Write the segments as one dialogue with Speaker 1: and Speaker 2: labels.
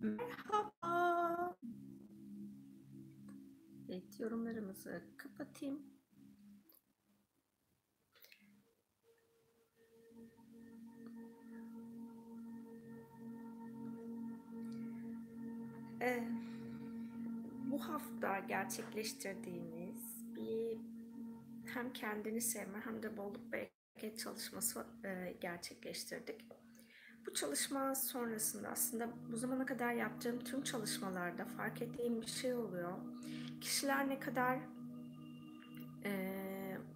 Speaker 1: Merhaba. Evet, yorumlarımızı kapatayım. Ee, bu hafta gerçekleştirdiğimiz bir hem kendini sevme hem de bolluk bereket çalışması e, gerçekleştirdik. Bu çalışma sonrasında aslında bu zamana kadar yaptığım tüm çalışmalarda fark ettiğim bir şey oluyor. Kişiler ne kadar e,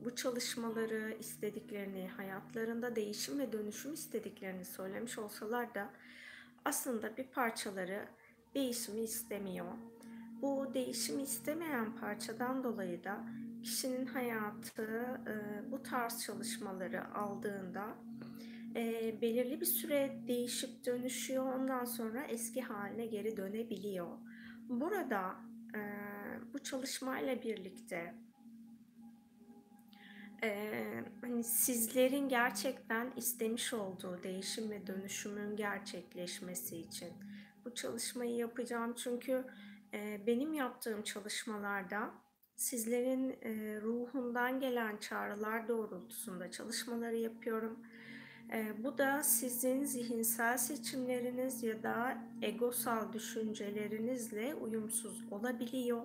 Speaker 1: bu çalışmaları istediklerini, hayatlarında değişim ve dönüşüm istediklerini söylemiş olsalar da aslında bir parçaları değişimi istemiyor. Bu değişimi istemeyen parçadan dolayı da kişinin hayatı e, bu tarz çalışmaları aldığında e, belirli bir süre değişip dönüşüyor. Ondan sonra eski haline geri dönebiliyor. Burada e, bu çalışmayla birlikte e, hani sizlerin gerçekten istemiş olduğu değişim ve dönüşümün gerçekleşmesi için bu çalışmayı yapacağım. Çünkü e, benim yaptığım çalışmalarda sizlerin e, ruhundan gelen çağrılar doğrultusunda çalışmaları yapıyorum bu da sizin zihinsel seçimleriniz ya da egosal düşüncelerinizle uyumsuz olabiliyor.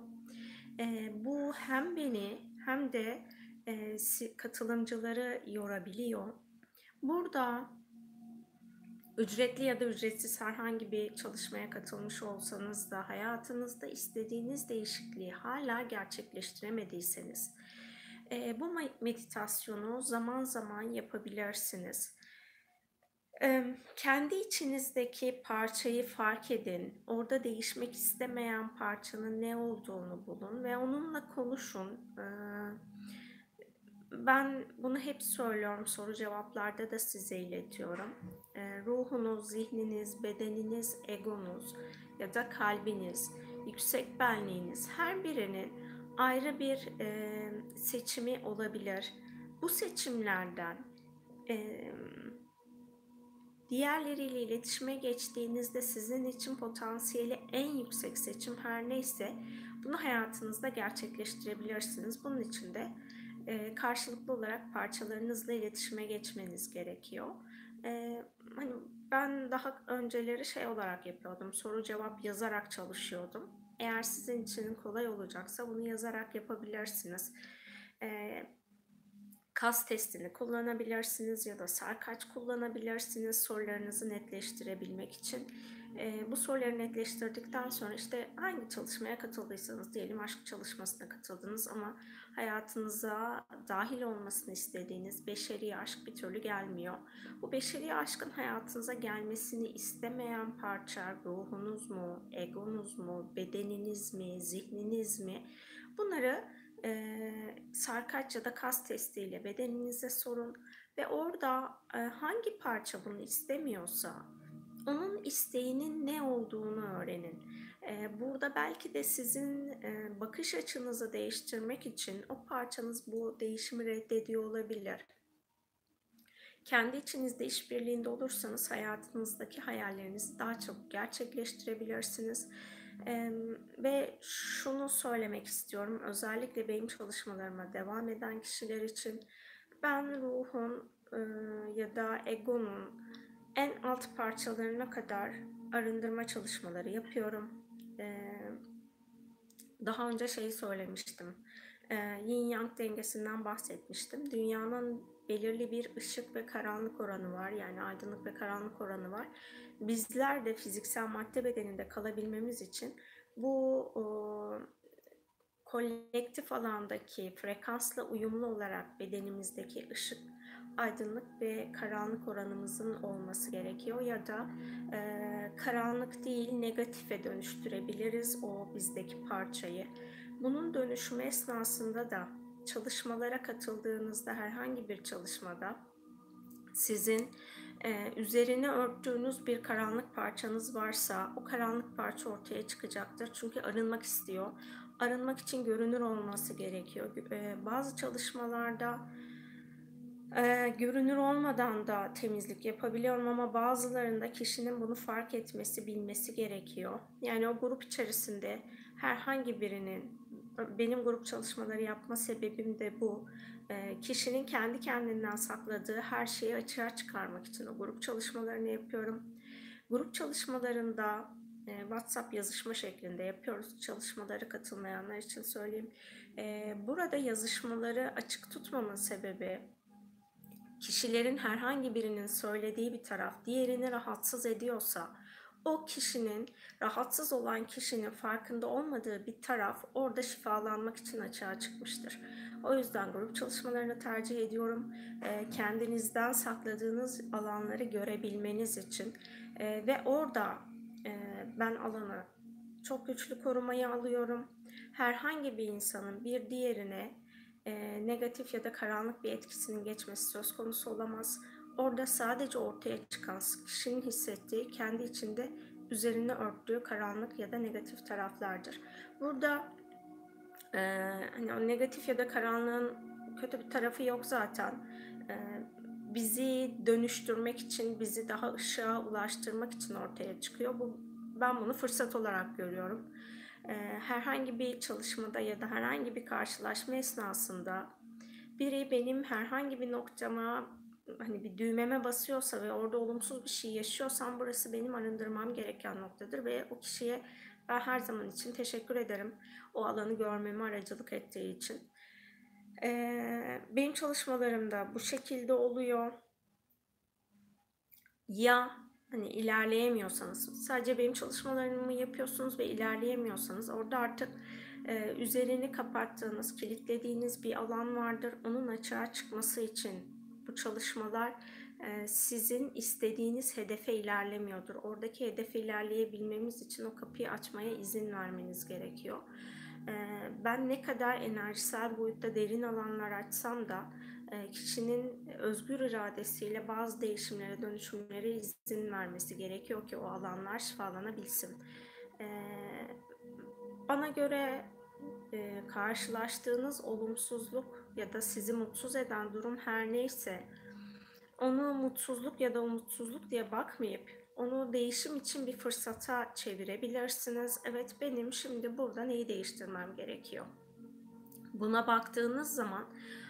Speaker 1: E, bu hem beni hem de e, katılımcıları yorabiliyor. Burada ücretli ya da ücretsiz herhangi bir çalışmaya katılmış olsanız da hayatınızda istediğiniz değişikliği hala gerçekleştiremediyseniz e, bu meditasyonu zaman zaman yapabilirsiniz. Kendi içinizdeki parçayı fark edin. Orada değişmek istemeyen parçanın ne olduğunu bulun ve onunla konuşun. Ben bunu hep söylüyorum, soru cevaplarda da size iletiyorum. Ruhunuz, zihniniz, bedeniniz, egonuz ya da kalbiniz, yüksek benliğiniz her birinin ayrı bir seçimi olabilir. Bu seçimlerden Diğerleriyle iletişime geçtiğinizde sizin için potansiyeli en yüksek seçim her neyse bunu hayatınızda gerçekleştirebilirsiniz. Bunun için de e, karşılıklı olarak parçalarınızla iletişime geçmeniz gerekiyor. E, hani ben daha önceleri şey olarak yapıyordum, soru cevap yazarak çalışıyordum. Eğer sizin için kolay olacaksa bunu yazarak yapabilirsiniz. E, kas testini kullanabilirsiniz ya da sarkaç kullanabilirsiniz sorularınızı netleştirebilmek için. E, bu soruları netleştirdikten sonra işte hangi çalışmaya katıldıysanız diyelim aşk çalışmasına katıldınız ama hayatınıza dahil olmasını istediğiniz beşeri aşk bir türlü gelmiyor. Bu beşeri aşkın hayatınıza gelmesini istemeyen parça ruhunuz mu, egonuz mu, bedeniniz mi, zihniniz mi? Bunları e, sarkaç ya da kas testiyle bedeninize sorun ve orada e, hangi parça bunu istemiyorsa onun isteğinin ne olduğunu öğrenin. E, burada belki de sizin e, bakış açınızı değiştirmek için o parçanız bu değişimi reddediyor olabilir. Kendi içinizde işbirliğinde olursanız hayatınızdaki hayallerinizi daha çok gerçekleştirebilirsiniz ve şunu söylemek istiyorum, özellikle benim çalışmalarıma devam eden kişiler için ben ruhun e, ya da egonun en alt parçalarına kadar arındırma çalışmaları yapıyorum. Ee, daha önce şeyi söylemiştim, e, yin yang dengesinden bahsetmiştim. Dünyanın belirli bir ışık ve karanlık oranı var, yani aydınlık ve karanlık oranı var bizler de fiziksel madde bedeninde kalabilmemiz için bu o, kolektif alandaki frekansla uyumlu olarak bedenimizdeki ışık, aydınlık ve karanlık oranımızın olması gerekiyor ya da e, karanlık değil negatife dönüştürebiliriz o bizdeki parçayı. Bunun dönüşümü esnasında da çalışmalara katıldığınızda herhangi bir çalışmada sizin e, üzerine örttüğünüz bir karanlık parçanız varsa o karanlık parça ortaya çıkacaktır. Çünkü arınmak istiyor. Arınmak için görünür olması gerekiyor. E, bazı çalışmalarda Ee, görünür olmadan da temizlik yapabiliyorum ama bazılarında kişinin bunu fark etmesi, bilmesi gerekiyor. Yani o grup içerisinde herhangi birinin benim grup çalışmaları yapma sebebim de bu. Ee, kişinin kendi kendinden sakladığı her şeyi açığa çıkarmak için o grup çalışmalarını yapıyorum. Grup çalışmalarında e, WhatsApp yazışma şeklinde yapıyoruz. Çalışmaları katılmayanlar için söyleyeyim. E, burada yazışmaları açık tutmamın sebebi kişilerin herhangi birinin söylediği bir taraf diğerini rahatsız ediyorsa o kişinin rahatsız olan kişinin farkında olmadığı bir taraf orada şifalanmak için açığa çıkmıştır. O yüzden grup çalışmalarını tercih ediyorum. E, kendinizden sakladığınız alanları görebilmeniz için e, ve orada e, ben alanı çok güçlü korumayı alıyorum. Herhangi bir insanın bir diğerine e, negatif ya da karanlık bir etkisinin geçmesi söz konusu olamaz. Orada sadece ortaya çıkan kişinin hissettiği kendi içinde üzerine örttüğü karanlık ya da negatif taraflardır. Burada e, hani o negatif ya da karanlığın kötü bir tarafı yok zaten. E, bizi dönüştürmek için, bizi daha ışığa ulaştırmak için ortaya çıkıyor. Bu ben bunu fırsat olarak görüyorum. E, herhangi bir çalışmada ya da herhangi bir karşılaşma esnasında biri benim herhangi bir noktama hani bir düğmeme basıyorsa ve orada olumsuz bir şey yaşıyorsam burası benim arındırmam gereken noktadır ve o kişiye ben her zaman için teşekkür ederim o alanı görmemi aracılık ettiği için. Ee, benim çalışmalarımda bu şekilde oluyor. Ya hani ilerleyemiyorsanız sadece benim çalışmalarımı yapıyorsunuz ve ilerleyemiyorsanız orada artık e, üzerini kapattığınız, kilitlediğiniz bir alan vardır. Onun açığa çıkması için bu çalışmalar e, sizin istediğiniz hedefe ilerlemiyordur. Oradaki hedefe ilerleyebilmemiz için o kapıyı açmaya izin vermeniz gerekiyor. E, ben ne kadar enerjisel boyutta derin alanlar açsam da e, kişinin özgür iradesiyle bazı değişimlere, dönüşümlere izin vermesi gerekiyor ki o alanlar şifalanabilsin. Bana göre karşılaştığınız olumsuzluk ya da sizi mutsuz eden durum her neyse onu mutsuzluk ya da umutsuzluk diye bakmayıp onu değişim için bir fırsata çevirebilirsiniz. Evet benim şimdi burada neyi değiştirmem gerekiyor? Buna baktığınız zaman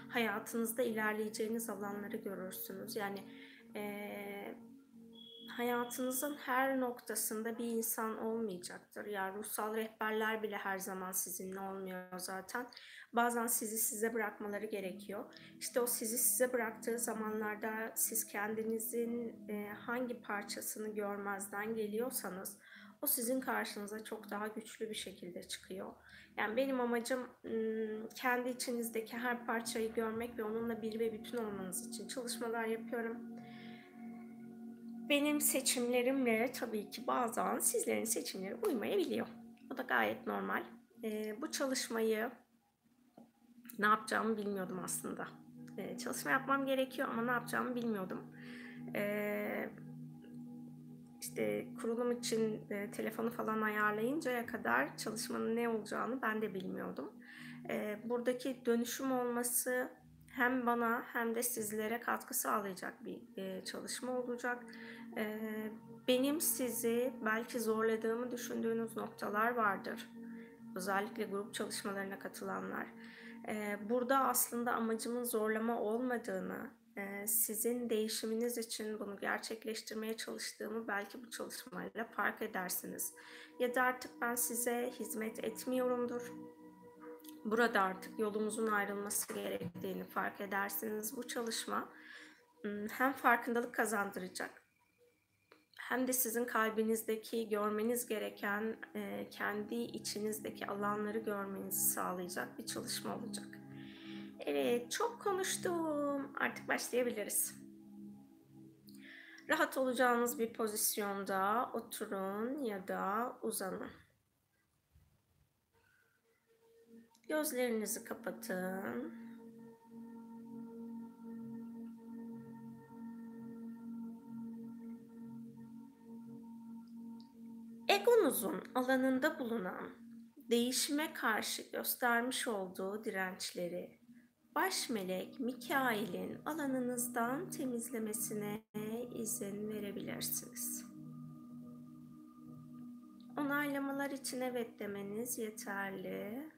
Speaker 1: hayatınızda ilerleyeceğiniz alanları görürsünüz. Yani e, hayatınızın her noktasında bir insan olmayacaktır. Yani ruhsal rehberler bile her zaman sizinle olmuyor zaten. Bazen sizi size bırakmaları gerekiyor. İşte o sizi size bıraktığı zamanlarda siz kendinizin e, hangi parçasını görmezden geliyorsanız o sizin karşınıza çok daha güçlü bir şekilde çıkıyor. Yani benim amacım kendi içinizdeki her parçayı görmek ve onunla bir ve bütün olmanız için çalışmalar yapıyorum. Benim seçimlerimle tabii ki bazen sizlerin seçimleri uymayabiliyor. O da gayet normal. bu çalışmayı ne yapacağımı bilmiyordum aslında. Ee, çalışma yapmam gerekiyor ama ne yapacağımı bilmiyordum. Ee, işte kurulum için e, telefonu falan ayarlayıncaya kadar çalışmanın ne olacağını ben de bilmiyordum. Ee, buradaki dönüşüm olması hem bana hem de sizlere katkı sağlayacak bir e, çalışma olacak. E, benim sizi belki zorladığımı düşündüğünüz noktalar vardır. Özellikle grup çalışmalarına katılanlar. Ee, burada aslında amacımın zorlama olmadığını, e, sizin değişiminiz için bunu gerçekleştirmeye çalıştığımı belki bu çalışmayla fark edersiniz. Ya da artık ben size hizmet etmiyorumdur. Burada artık yolumuzun ayrılması gerektiğini fark edersiniz. Bu çalışma hem farkındalık kazandıracak hem de sizin kalbinizdeki görmeniz gereken kendi içinizdeki alanları görmenizi sağlayacak bir çalışma olacak. Evet, çok konuştum. Artık başlayabiliriz. Rahat olacağınız bir pozisyonda oturun ya da uzanın. Gözlerinizi kapatın. egonuzun alanında bulunan değişime karşı göstermiş olduğu dirençleri baş melek Mikail'in alanınızdan temizlemesine izin verebilirsiniz. Onaylamalar için evet demeniz yeterli.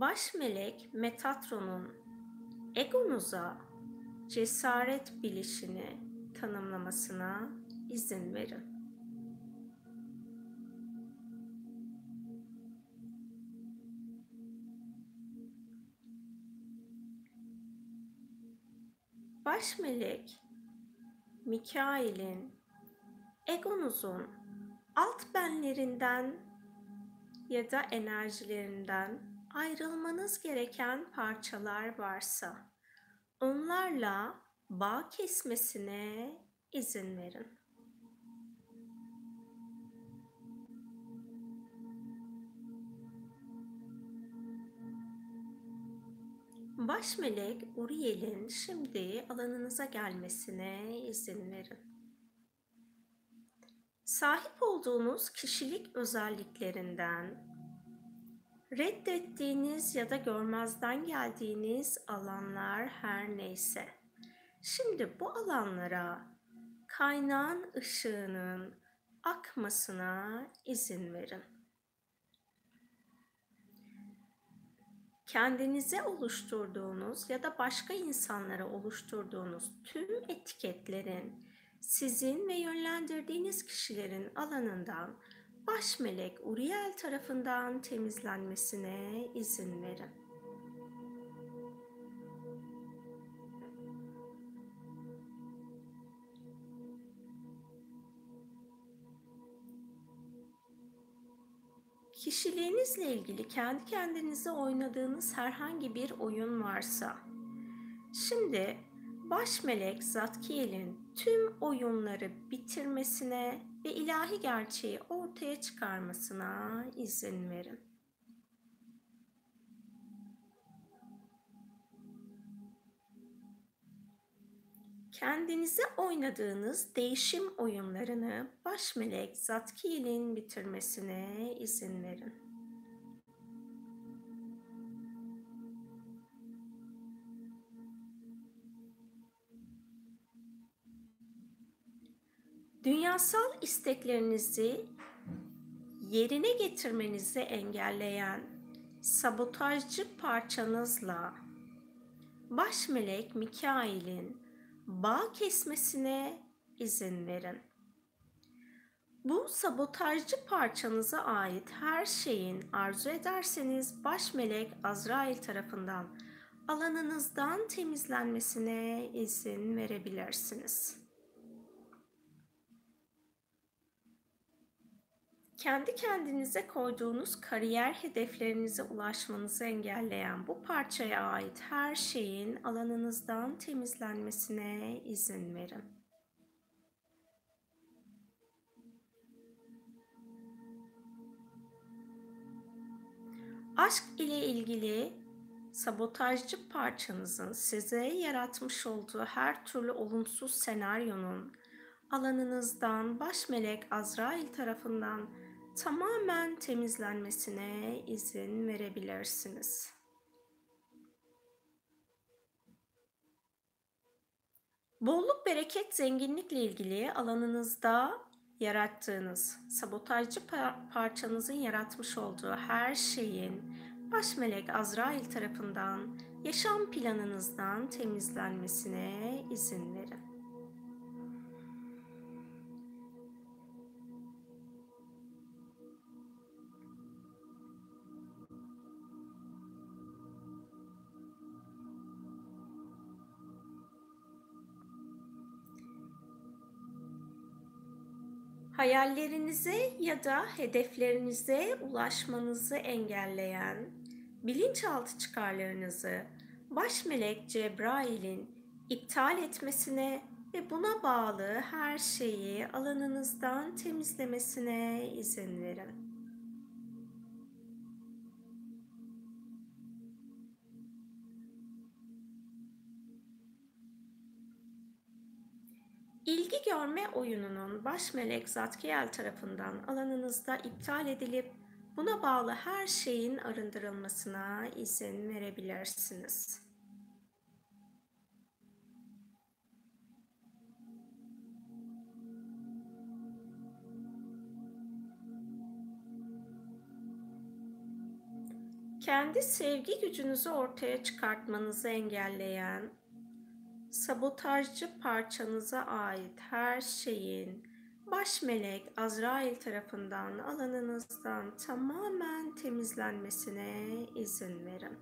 Speaker 1: Baş melek Metatron'un egonuza cesaret bilişini tanımlamasına izin verin. Baş melek Mikail'in egonuzun alt benlerinden ya da enerjilerinden ayrılmanız gereken parçalar varsa onlarla bağ kesmesine izin verin. Baş melek Uriel'in şimdi alanınıza gelmesine izin verin. Sahip olduğunuz kişilik özelliklerinden, reddettiğiniz ya da görmezden geldiğiniz alanlar her neyse. Şimdi bu alanlara kaynağın ışığının akmasına izin verin. kendinize oluşturduğunuz ya da başka insanlara oluşturduğunuz tüm etiketlerin sizin ve yönlendirdiğiniz kişilerin alanından baş melek Uriel tarafından temizlenmesine izin verin. Kişiliğinizle ilgili kendi kendinize oynadığınız herhangi bir oyun varsa, şimdi baş melek Zatkiel'in tüm oyunları bitirmesine ve ilahi gerçeği ortaya çıkarmasına izin verin. Kendinize oynadığınız değişim oyunlarını baş melek Zatkiel'in bitirmesine izin verin. Dünyasal isteklerinizi yerine getirmenizi engelleyen sabotajcı parçanızla baş melek Mikail'in bağ kesmesine izin verin. Bu sabotajcı parçanıza ait her şeyin arzu ederseniz baş melek Azrail tarafından alanınızdan temizlenmesine izin verebilirsiniz. Kendi kendinize koyduğunuz kariyer hedeflerinize ulaşmanızı engelleyen bu parçaya ait her şeyin alanınızdan temizlenmesine izin verin. Aşk ile ilgili sabotajcı parçanızın size yaratmış olduğu her türlü olumsuz senaryonun alanınızdan baş melek Azrail tarafından tamamen temizlenmesine izin verebilirsiniz. Bolluk, bereket, zenginlikle ilgili alanınızda yarattığınız, sabotajcı parçanızın yaratmış olduğu her şeyin baş melek Azrail tarafından yaşam planınızdan temizlenmesine izin verin. Hayallerinize ya da hedeflerinize ulaşmanızı engelleyen bilinçaltı çıkarlarınızı baş melek Cebrail'in iptal etmesine ve buna bağlı her şeyi alanınızdan temizlemesine izin verin. Görme oyununun baş melek Zatkiel tarafından alanınızda iptal edilip Buna bağlı her şeyin arındırılmasına izin verebilirsiniz. kendi sevgi gücünüzü ortaya çıkartmanızı engelleyen, sabotajcı parçanıza ait her şeyin baş melek Azrail tarafından alanınızdan tamamen temizlenmesine izin verin.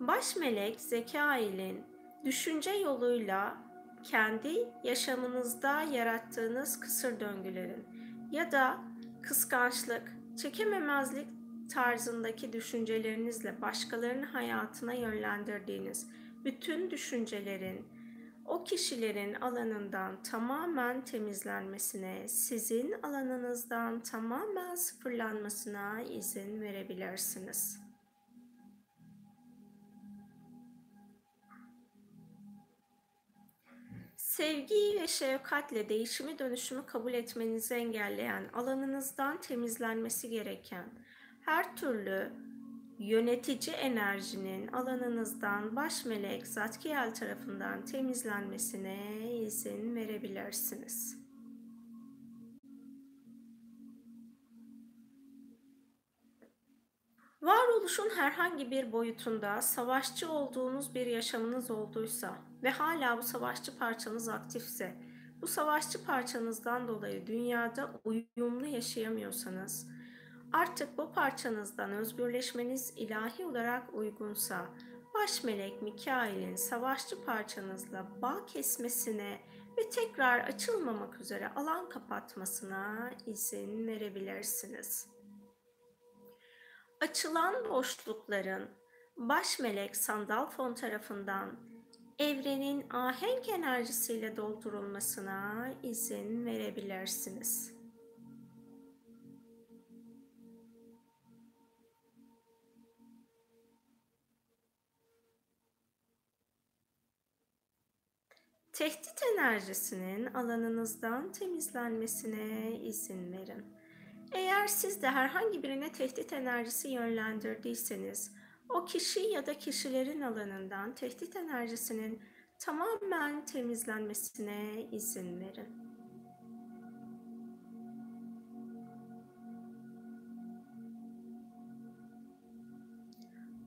Speaker 1: Baş melek Zekail'in düşünce yoluyla kendi yaşamınızda yarattığınız kısır döngülerin ya da kıskançlık, çekememezlik tarzındaki düşüncelerinizle başkalarının hayatına yönlendirdiğiniz bütün düşüncelerin o kişilerin alanından tamamen temizlenmesine, sizin alanınızdan tamamen sıfırlanmasına izin verebilirsiniz. Sevgiyi ve şefkatle değişimi dönüşümü kabul etmenizi engelleyen, alanınızdan temizlenmesi gereken her türlü yönetici enerjinin alanınızdan baş melek Zatkiel tarafından temizlenmesine izin verebilirsiniz. Varoluşun herhangi bir boyutunda savaşçı olduğunuz bir yaşamınız olduysa ve hala bu savaşçı parçanız aktifse, bu savaşçı parçanızdan dolayı dünyada uyumlu yaşayamıyorsanız, artık bu parçanızdan özgürleşmeniz ilahi olarak uygunsa, baş melek Mikail'in savaşçı parçanızla bağ kesmesine ve tekrar açılmamak üzere alan kapatmasına izin verebilirsiniz.'' Açılan boşlukların baş melek Sandalfon tarafından evrenin ahenk enerjisiyle doldurulmasına izin verebilirsiniz. Tehdit enerjisinin alanınızdan temizlenmesine izin verin. Eğer siz de herhangi birine tehdit enerjisi yönlendirdiyseniz, o kişi ya da kişilerin alanından tehdit enerjisinin tamamen temizlenmesine izin verin.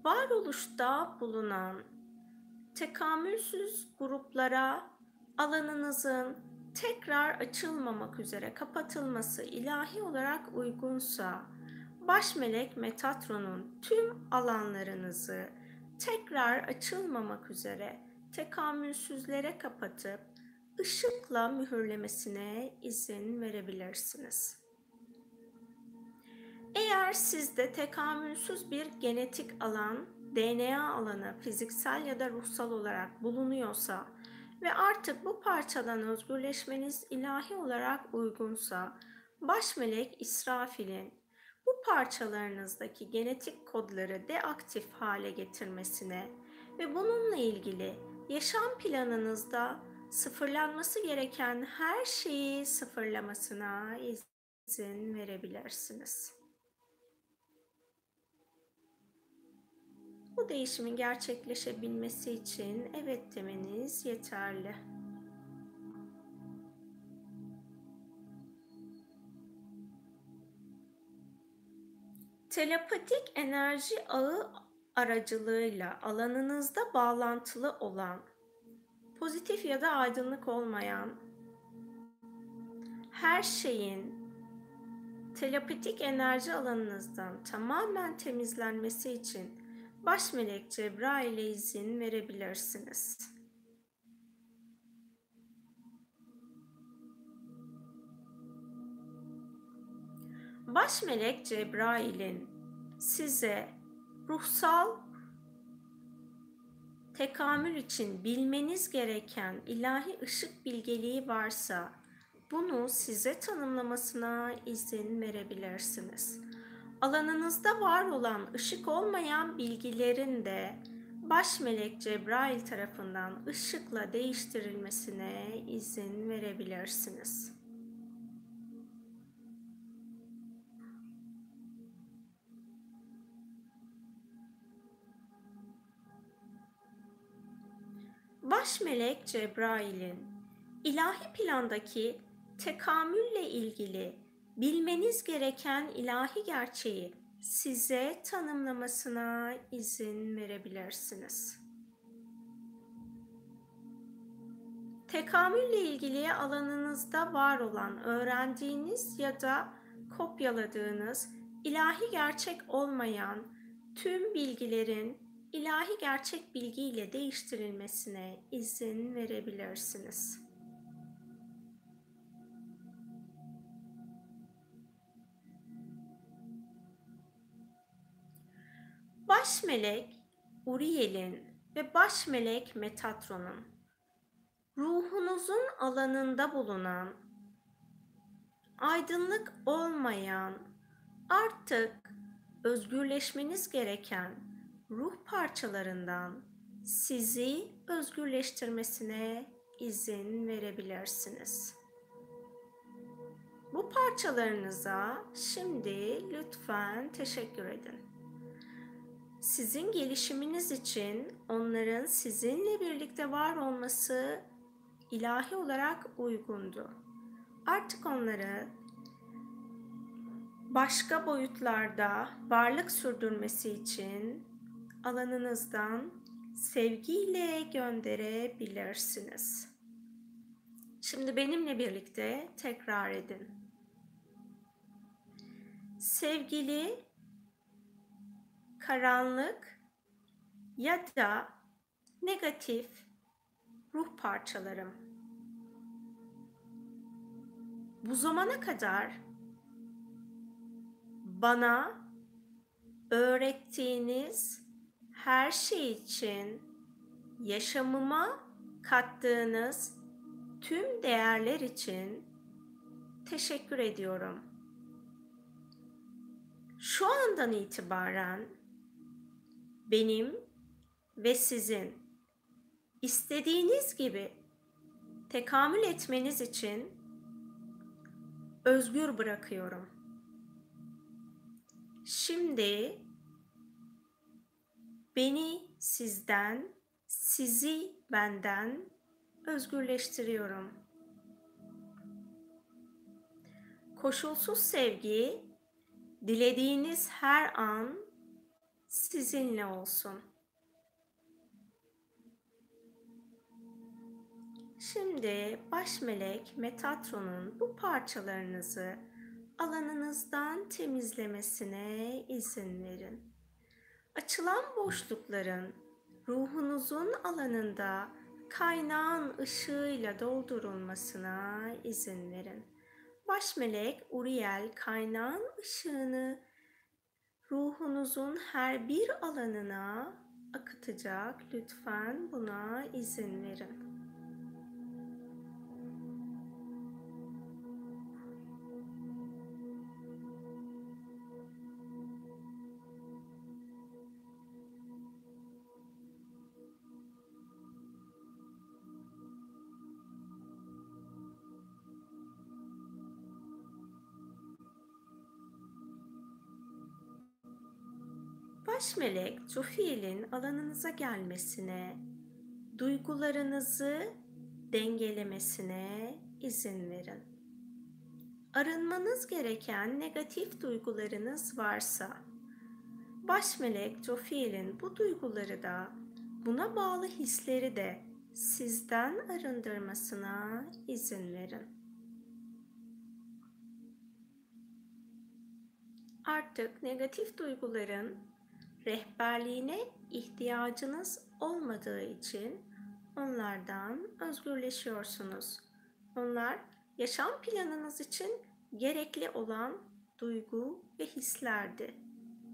Speaker 1: Varoluşta bulunan tekamülsüz gruplara alanınızın tekrar açılmamak üzere kapatılması ilahi olarak uygunsa, baş melek Metatron'un tüm alanlarınızı tekrar açılmamak üzere tekamülsüzlere kapatıp ışıkla mühürlemesine izin verebilirsiniz. Eğer sizde tekamülsüz bir genetik alan, DNA alanı fiziksel ya da ruhsal olarak bulunuyorsa ve artık bu parçadan özgürleşmeniz ilahi olarak uygunsa, baş melek İsrafil'in bu parçalarınızdaki genetik kodları deaktif hale getirmesine ve bununla ilgili yaşam planınızda sıfırlanması gereken her şeyi sıfırlamasına izin verebilirsiniz. Değişimin gerçekleşebilmesi için evet demeniz yeterli. Telepatik enerji ağı aracılığıyla alanınızda bağlantılı olan, pozitif ya da aydınlık olmayan her şeyin telepatik enerji alanınızdan tamamen temizlenmesi için baş melek Cebrail'e izin verebilirsiniz. Baş melek Cebrail'in size ruhsal tekamül için bilmeniz gereken ilahi ışık bilgeliği varsa bunu size tanımlamasına izin verebilirsiniz alanınızda var olan ışık olmayan bilgilerin de baş melek Cebrail tarafından ışıkla değiştirilmesine izin verebilirsiniz. Baş melek Cebrail'in ilahi plandaki tekamülle ilgili bilmeniz gereken ilahi gerçeği size tanımlamasına izin verebilirsiniz. Tekamülle ilgili alanınızda var olan öğrendiğiniz ya da kopyaladığınız ilahi gerçek olmayan tüm bilgilerin ilahi gerçek bilgiyle değiştirilmesine izin verebilirsiniz. Baş melek Uriel'in ve baş melek Metatron'un ruhunuzun alanında bulunan aydınlık olmayan artık özgürleşmeniz gereken ruh parçalarından sizi özgürleştirmesine izin verebilirsiniz. Bu parçalarınıza şimdi lütfen teşekkür edin. Sizin gelişiminiz için onların sizinle birlikte var olması ilahi olarak uygundu. Artık onları başka boyutlarda varlık sürdürmesi için alanınızdan sevgiyle gönderebilirsiniz. Şimdi benimle birlikte tekrar edin. Sevgili karanlık ya da negatif ruh parçalarım. Bu zamana kadar bana öğrettiğiniz her şey için yaşamıma kattığınız tüm değerler için teşekkür ediyorum. Şu andan itibaren benim ve sizin istediğiniz gibi tekamül etmeniz için özgür bırakıyorum. Şimdi beni sizden, sizi benden özgürleştiriyorum. Koşulsuz sevgi dilediğiniz her an sizinle olsun. Şimdi baş melek Metatron'un bu parçalarınızı alanınızdan temizlemesine izin verin. Açılan boşlukların ruhunuzun alanında kaynağın ışığıyla doldurulmasına izin verin. Baş melek Uriel kaynağın ışığını ruhunuzun her bir alanına akıtacak. Lütfen buna izin verin. Baş melek Tufiil'in alanınıza gelmesine, duygularınızı dengelemesine izin verin. Arınmanız gereken negatif duygularınız varsa, baş melek Tufiil'in bu duyguları da, buna bağlı hisleri de sizden arındırmasına izin verin. Artık negatif duyguların rehberliğine ihtiyacınız olmadığı için onlardan özgürleşiyorsunuz. Onlar yaşam planınız için gerekli olan duygu ve hislerdi.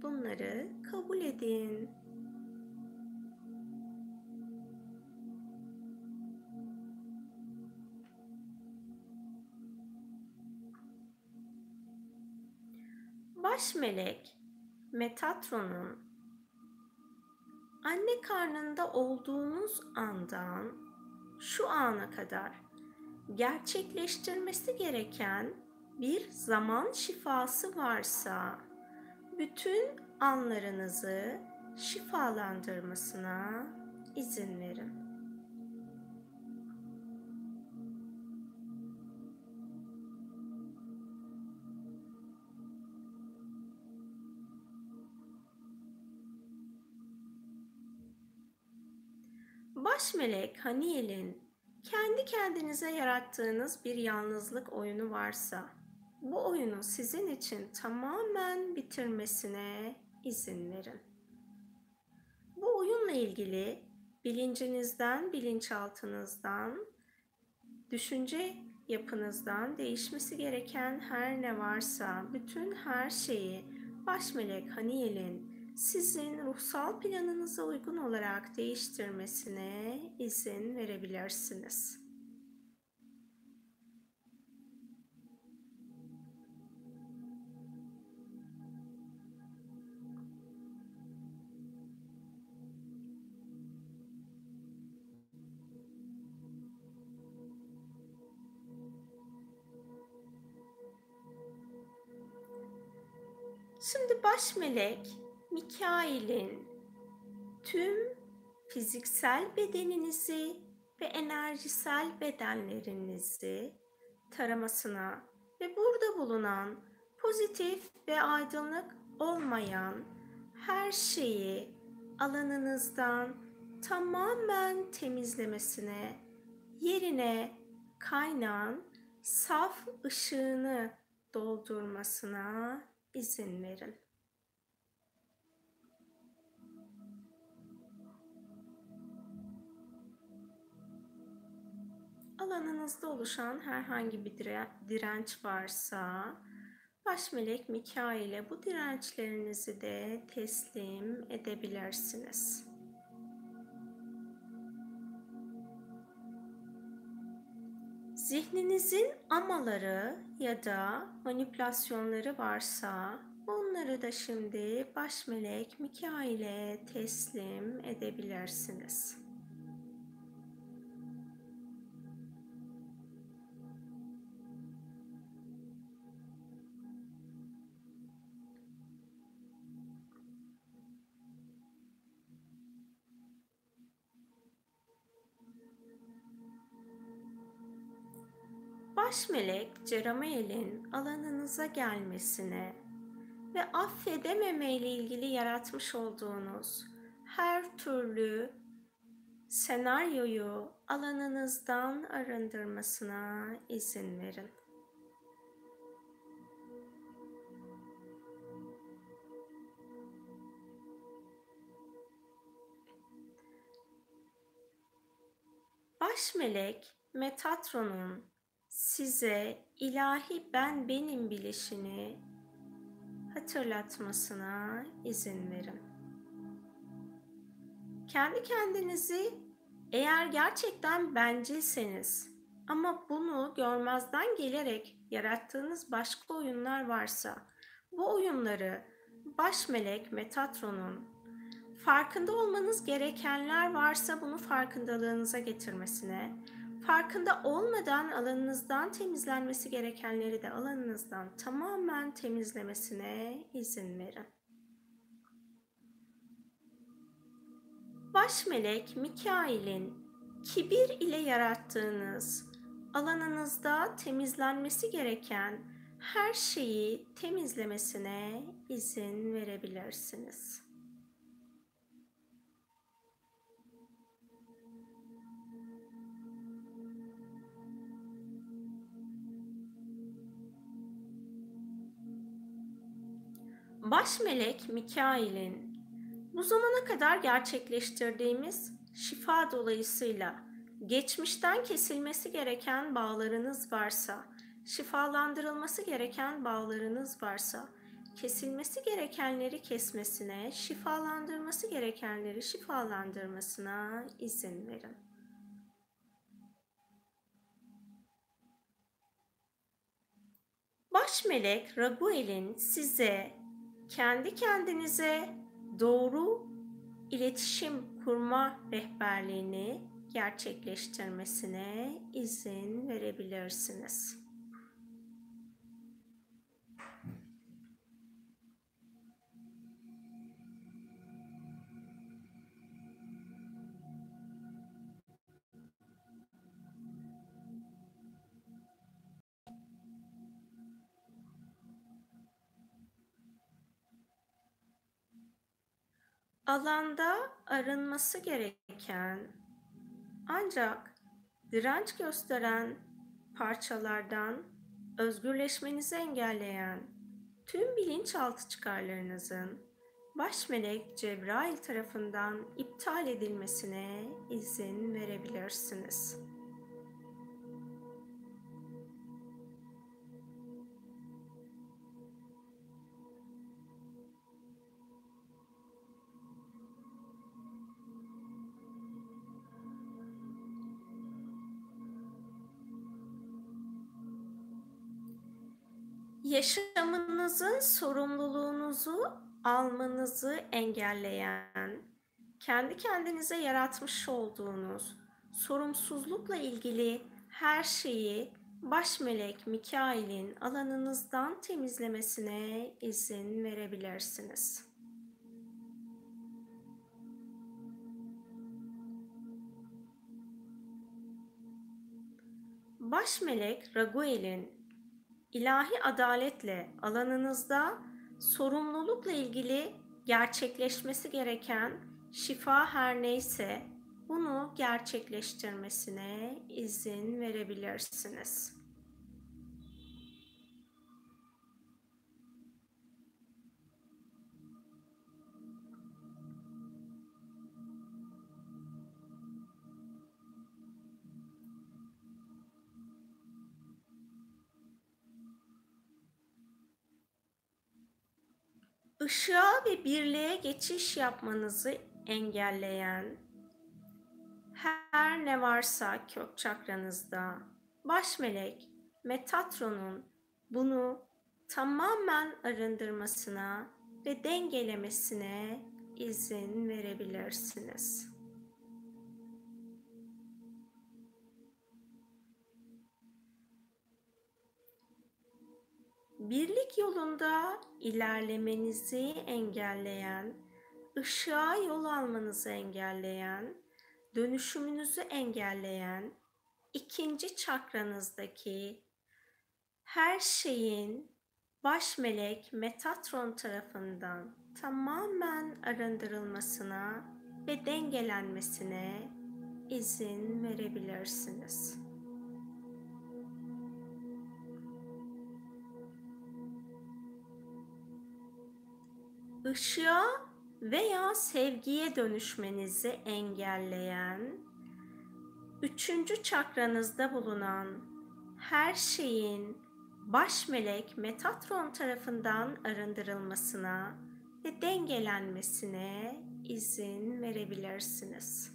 Speaker 1: Bunları kabul edin. Baş melek Metatron'un anne karnında olduğunuz andan şu ana kadar gerçekleştirmesi gereken bir zaman şifası varsa bütün anlarınızı şifalandırmasına izin verin. Baş melek Haniel'in kendi kendinize yarattığınız bir yalnızlık oyunu varsa bu oyunu sizin için tamamen bitirmesine izin verin. Bu oyunla ilgili bilincinizden, bilinçaltınızdan, düşünce yapınızdan değişmesi gereken her ne varsa bütün her şeyi baş melek Haniel'in sizin ruhsal planınıza uygun olarak değiştirmesine izin verebilirsiniz. Şimdi baş melek Mikail'in tüm fiziksel bedeninizi ve enerjisel bedenlerinizi taramasına ve burada bulunan pozitif ve aydınlık olmayan her şeyi alanınızdan tamamen temizlemesine, yerine kaynağın saf ışığını doldurmasına izin verin. Alanınızda oluşan herhangi bir direnç varsa baş melek Mikail'e bu dirençlerinizi de teslim edebilirsiniz. Zihninizin amaları ya da manipülasyonları varsa onları da şimdi baş melek Mikail'e teslim edebilirsiniz. Baş melek Ceramael'in alanınıza gelmesine ve affedememe ile ilgili yaratmış olduğunuz her türlü senaryoyu alanınızdan arındırmasına izin verin. Baş melek Metatron'un size ilahi ben benim bilişini hatırlatmasına izin verin. Kendi kendinizi eğer gerçekten bencilseniz ama bunu görmezden gelerek yarattığınız başka oyunlar varsa bu oyunları baş melek Metatron'un farkında olmanız gerekenler varsa bunu farkındalığınıza getirmesine Farkında olmadan alanınızdan temizlenmesi gerekenleri de alanınızdan tamamen temizlemesine izin verin. Baş melek Mikail'in kibir ile yarattığınız alanınızda temizlenmesi gereken her şeyi temizlemesine izin verebilirsiniz. Baş melek Mikail'in bu zamana kadar gerçekleştirdiğimiz şifa dolayısıyla geçmişten kesilmesi gereken bağlarınız varsa, şifalandırılması gereken bağlarınız varsa, kesilmesi gerekenleri kesmesine, şifalandırması gerekenleri şifalandırmasına izin verin. Baş melek Raguel'in size kendi kendinize doğru iletişim kurma rehberliğini gerçekleştirmesine izin verebilirsiniz. Alanda arınması gereken Ancak direnç gösteren parçalardan özgürleşmenizi engelleyen tüm bilinçaltı çıkarlarınızın baş melek Cebrail tarafından iptal edilmesine izin verebilirsiniz. Yaşamınızın sorumluluğunuzu almanızı engelleyen, kendi kendinize yaratmış olduğunuz sorumsuzlukla ilgili her şeyi baş melek Mikail'in alanınızdan temizlemesine izin verebilirsiniz. Baş melek Raguel'in ilahi adaletle alanınızda sorumlulukla ilgili gerçekleşmesi gereken şifa her neyse bunu gerçekleştirmesine izin verebilirsiniz. Işığa ve birliğe geçiş yapmanızı engelleyen her ne varsa kök çakranızda baş melek Metatron'un bunu tamamen arındırmasına ve dengelemesine izin verebilirsiniz. Birlik yolunda ilerlemenizi engelleyen, ışığa yol almanızı engelleyen, dönüşümünüzü engelleyen ikinci çakranızdaki her şeyin baş melek Metatron tarafından tamamen arındırılmasına ve dengelenmesine izin verebilirsiniz. Işığa veya sevgiye dönüşmenizi engelleyen, üçüncü çakranızda bulunan her şeyin baş melek Metatron tarafından arındırılmasına ve dengelenmesine izin verebilirsiniz.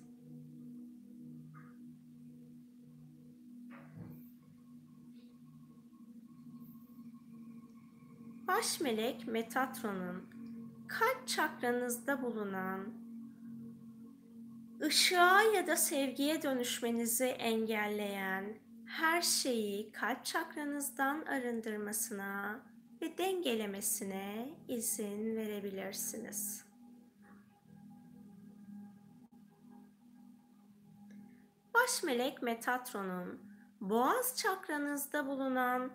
Speaker 1: Baş melek Metatron'un kalp çakranızda bulunan ışığa ya da sevgiye dönüşmenizi engelleyen her şeyi kalp çakranızdan arındırmasına ve dengelemesine izin verebilirsiniz. Baş melek Metatron'un boğaz çakranızda bulunan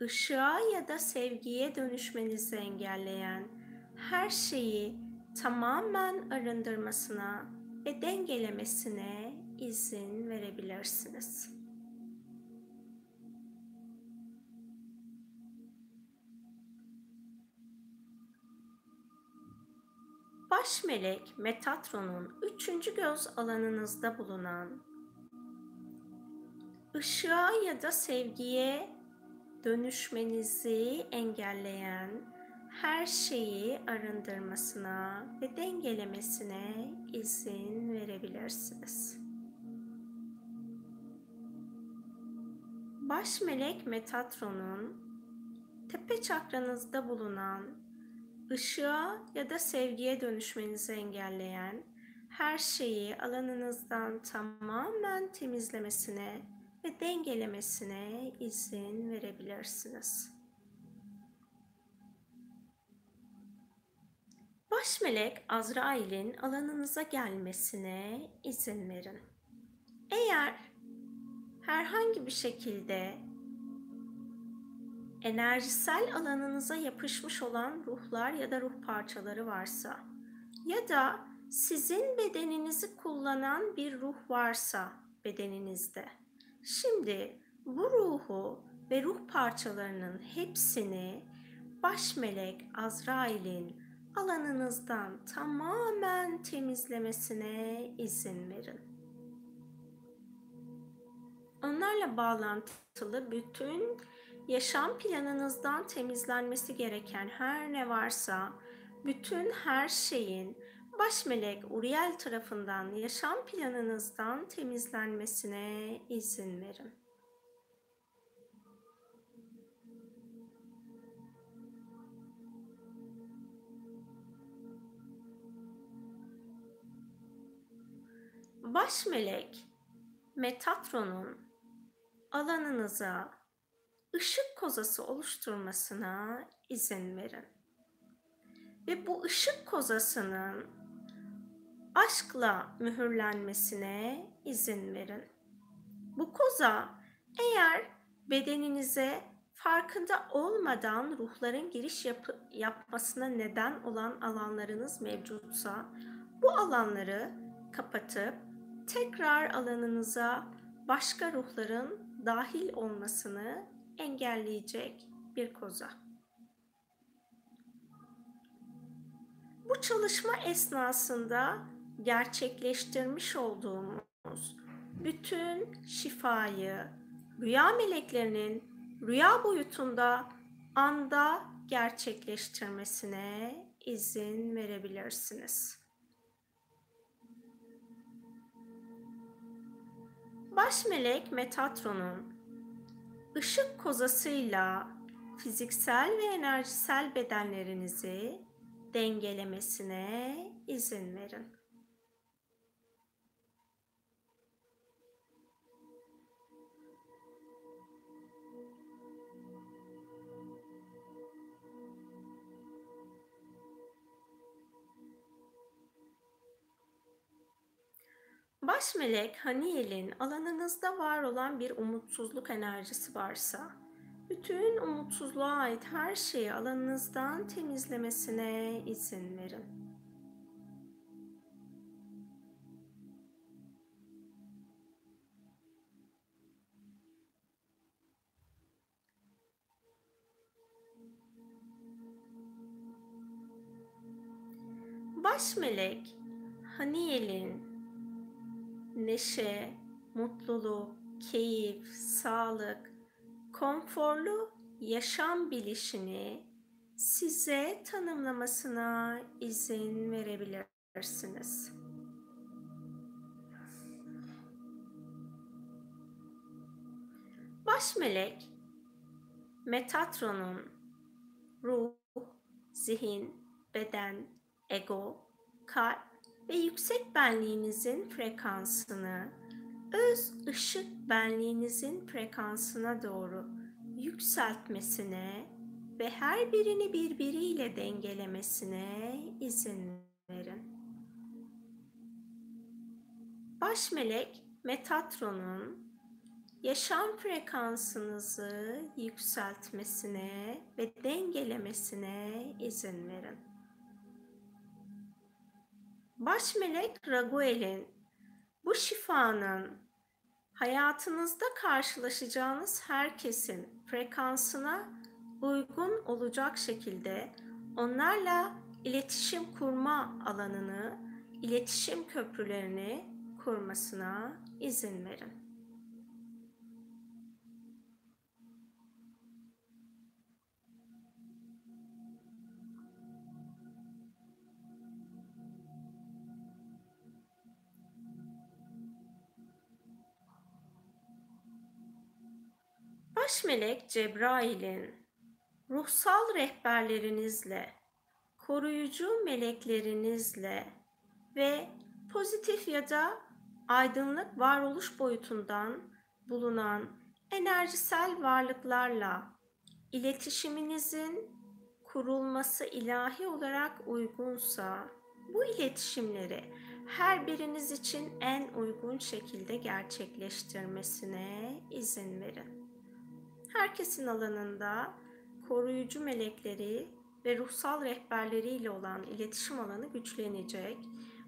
Speaker 1: ışığa ya da sevgiye dönüşmenizi engelleyen her şeyi tamamen arındırmasına ve dengelemesine izin verebilirsiniz. Baş melek Metatron'un üçüncü göz alanınızda bulunan ışığa ya da sevgiye dönüşmenizi engelleyen her şeyi arındırmasına ve dengelemesine izin verebilirsiniz. Baş melek Metatron'un tepe çakranızda bulunan ışığa ya da sevgiye dönüşmenizi engelleyen her şeyi alanınızdan tamamen temizlemesine ve dengelemesine izin verebilirsiniz. Baş melek Azrail'in alanınıza gelmesine izin verin. Eğer herhangi bir şekilde enerjisel alanınıza yapışmış olan ruhlar ya da ruh parçaları varsa ya da sizin bedeninizi kullanan bir ruh varsa bedeninizde. Şimdi bu ruhu ve ruh parçalarının hepsini baş melek Azrail'in alanınızdan tamamen temizlemesine izin verin. Onlarla bağlantılı bütün yaşam planınızdan temizlenmesi gereken her ne varsa bütün her şeyin baş melek Uriel tarafından yaşam planınızdan temizlenmesine izin verin. Baş melek Metatron'un alanınıza ışık kozası oluşturmasına izin verin. Ve bu ışık kozasının aşkla mühürlenmesine izin verin. Bu koza eğer bedeninize farkında olmadan ruhların giriş yapı, yapmasına neden olan alanlarınız mevcutsa bu alanları kapatıp tekrar alanınıza başka ruhların dahil olmasını engelleyecek bir koza. Bu çalışma esnasında gerçekleştirmiş olduğumuz bütün şifayı rüya meleklerinin rüya boyutunda anda gerçekleştirmesine izin verebilirsiniz. Baş melek Metatron'un ışık kozasıyla fiziksel ve enerjisel bedenlerinizi dengelemesine izin verin. Baş melek Haniel'in alanınızda var olan bir umutsuzluk enerjisi varsa, bütün umutsuzluğa ait her şeyi alanınızdan temizlemesine izin verin. Baş melek Haniel'in neşe, mutluluk, keyif, sağlık, konforlu yaşam bilişini size tanımlamasına izin verebilirsiniz. Baş melek Metatron'un ruh, zihin, beden, ego, kalp ve yüksek benliğinizin frekansını öz ışık benliğinizin frekansına doğru yükseltmesine ve her birini birbiriyle dengelemesine izin verin. Baş melek Metatron'un yaşam frekansınızı yükseltmesine ve dengelemesine izin verin. Baş melek Raguel'in bu şifanın hayatınızda karşılaşacağınız herkesin frekansına uygun olacak şekilde onlarla iletişim kurma alanını, iletişim köprülerini kurmasına izin verin. Baş melek Cebrail'in ruhsal rehberlerinizle, koruyucu meleklerinizle ve pozitif ya da aydınlık varoluş boyutundan bulunan enerjisel varlıklarla iletişiminizin kurulması ilahi olarak uygunsa bu iletişimleri her biriniz için en uygun şekilde gerçekleştirmesine izin verin herkesin alanında koruyucu melekleri ve ruhsal rehberleriyle olan iletişim alanı güçlenecek.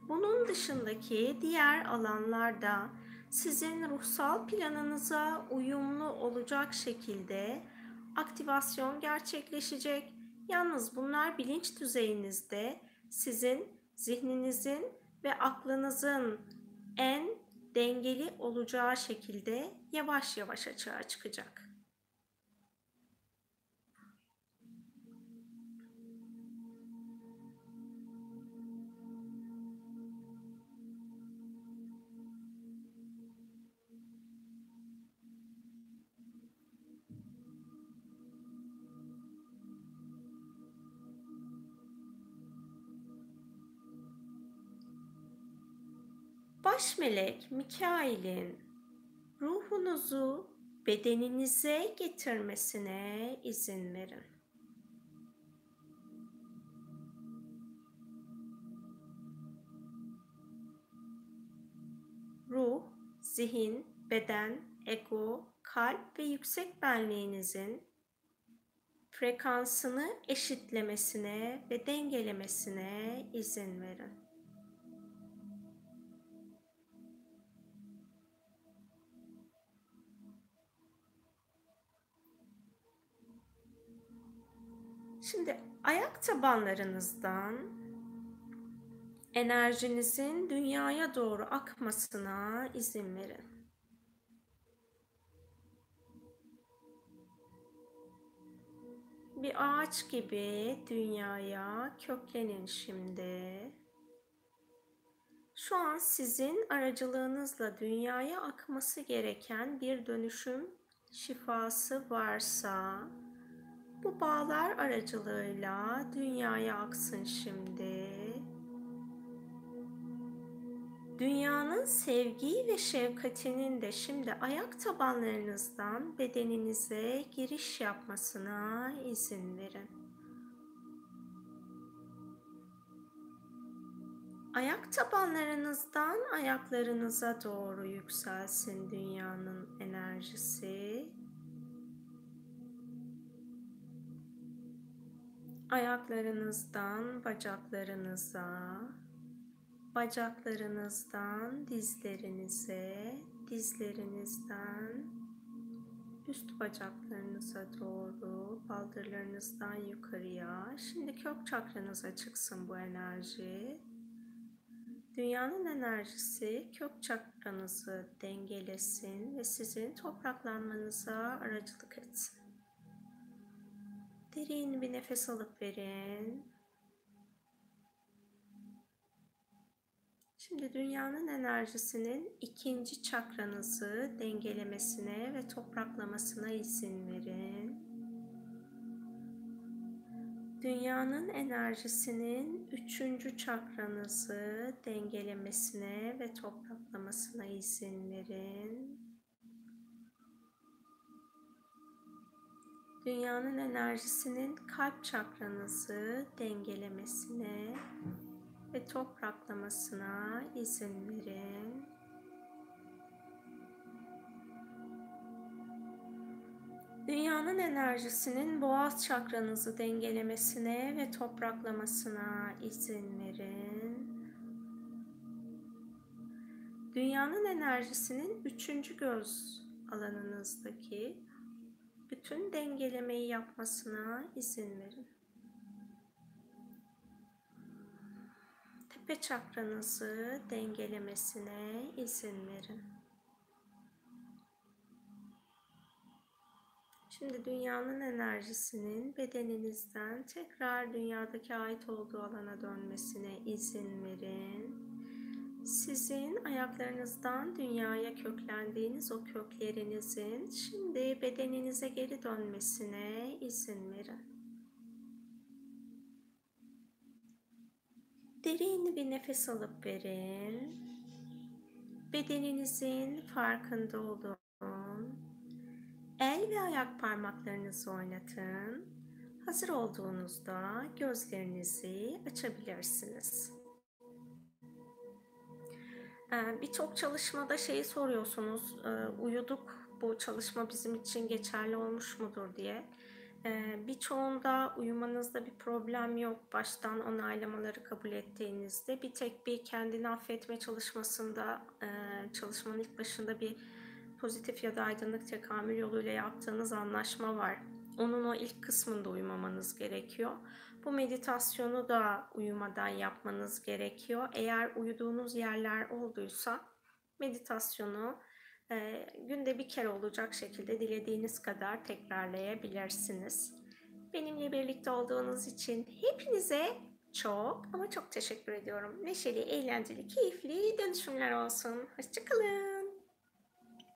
Speaker 1: Bunun dışındaki diğer alanlarda sizin ruhsal planınıza uyumlu olacak şekilde aktivasyon gerçekleşecek. Yalnız bunlar bilinç düzeyinizde sizin zihninizin ve aklınızın en dengeli olacağı şekilde yavaş yavaş açığa çıkacak. Baş melek Mikail'in ruhunuzu bedeninize getirmesine izin verin. Ruh, zihin, beden, ego, kalp ve yüksek benliğinizin frekansını eşitlemesine ve dengelemesine izin verin. Şimdi ayak tabanlarınızdan enerjinizin dünyaya doğru akmasına izin verin. Bir ağaç gibi dünyaya köklenin şimdi. Şu an sizin aracılığınızla dünyaya akması gereken bir dönüşüm şifası varsa bu bağlar aracılığıyla dünyaya aksın şimdi. Dünyanın sevgi ve şefkatinin de şimdi ayak tabanlarınızdan bedeninize giriş yapmasına izin verin. Ayak tabanlarınızdan ayaklarınıza doğru yükselsin dünyanın enerjisi. Ayaklarınızdan bacaklarınıza, bacaklarınızdan dizlerinize, dizlerinizden üst bacaklarınıza doğru, baldırlarınızdan yukarıya. Şimdi kök çakranıza çıksın bu enerji. Dünyanın enerjisi kök çakranızı dengelesin ve sizin topraklanmanıza aracılık etsin. Derin bir nefes alıp verin. Şimdi dünyanın enerjisinin ikinci çakranızı dengelemesine ve topraklamasına izin verin. Dünyanın enerjisinin üçüncü çakranızı dengelemesine ve topraklamasına izin verin. Dünyanın enerjisinin kalp çakranızı dengelemesine ve topraklamasına izin verin. Dünyanın enerjisinin boğaz çakranızı dengelemesine ve topraklamasına izin verin. Dünyanın enerjisinin üçüncü göz alanınızdaki bütün dengelemeyi yapmasına izin verin. Tepe çakranızı dengelemesine izin verin. Şimdi dünyanın enerjisinin bedeninizden tekrar dünyadaki ait olduğu alana dönmesine izin verin sizin ayaklarınızdan dünyaya köklendiğiniz o köklerinizin şimdi bedeninize geri dönmesine izin verin. Derin bir nefes alıp verin. Bedeninizin farkında olun. El ve ayak parmaklarınızı oynatın. Hazır olduğunuzda gözlerinizi açabilirsiniz. Ee, birçok çalışmada şeyi soruyorsunuz, e, uyuduk bu çalışma bizim için geçerli olmuş mudur diye. Ee, birçoğunda uyumanızda bir problem yok. Baştan onaylamaları kabul ettiğinizde bir tek bir kendini affetme çalışmasında e, çalışmanın ilk başında bir pozitif ya da aydınlık tekamül yoluyla yaptığınız anlaşma var. Onun o ilk kısmında uyumamanız gerekiyor. Bu meditasyonu da uyumadan yapmanız gerekiyor. Eğer uyuduğunuz yerler olduysa meditasyonu e, günde bir kere olacak şekilde dilediğiniz kadar tekrarlayabilirsiniz. Benimle birlikte olduğunuz için hepinize çok ama çok teşekkür ediyorum. Neşeli, eğlenceli, keyifli dönüşümler olsun. Hoşçakalın.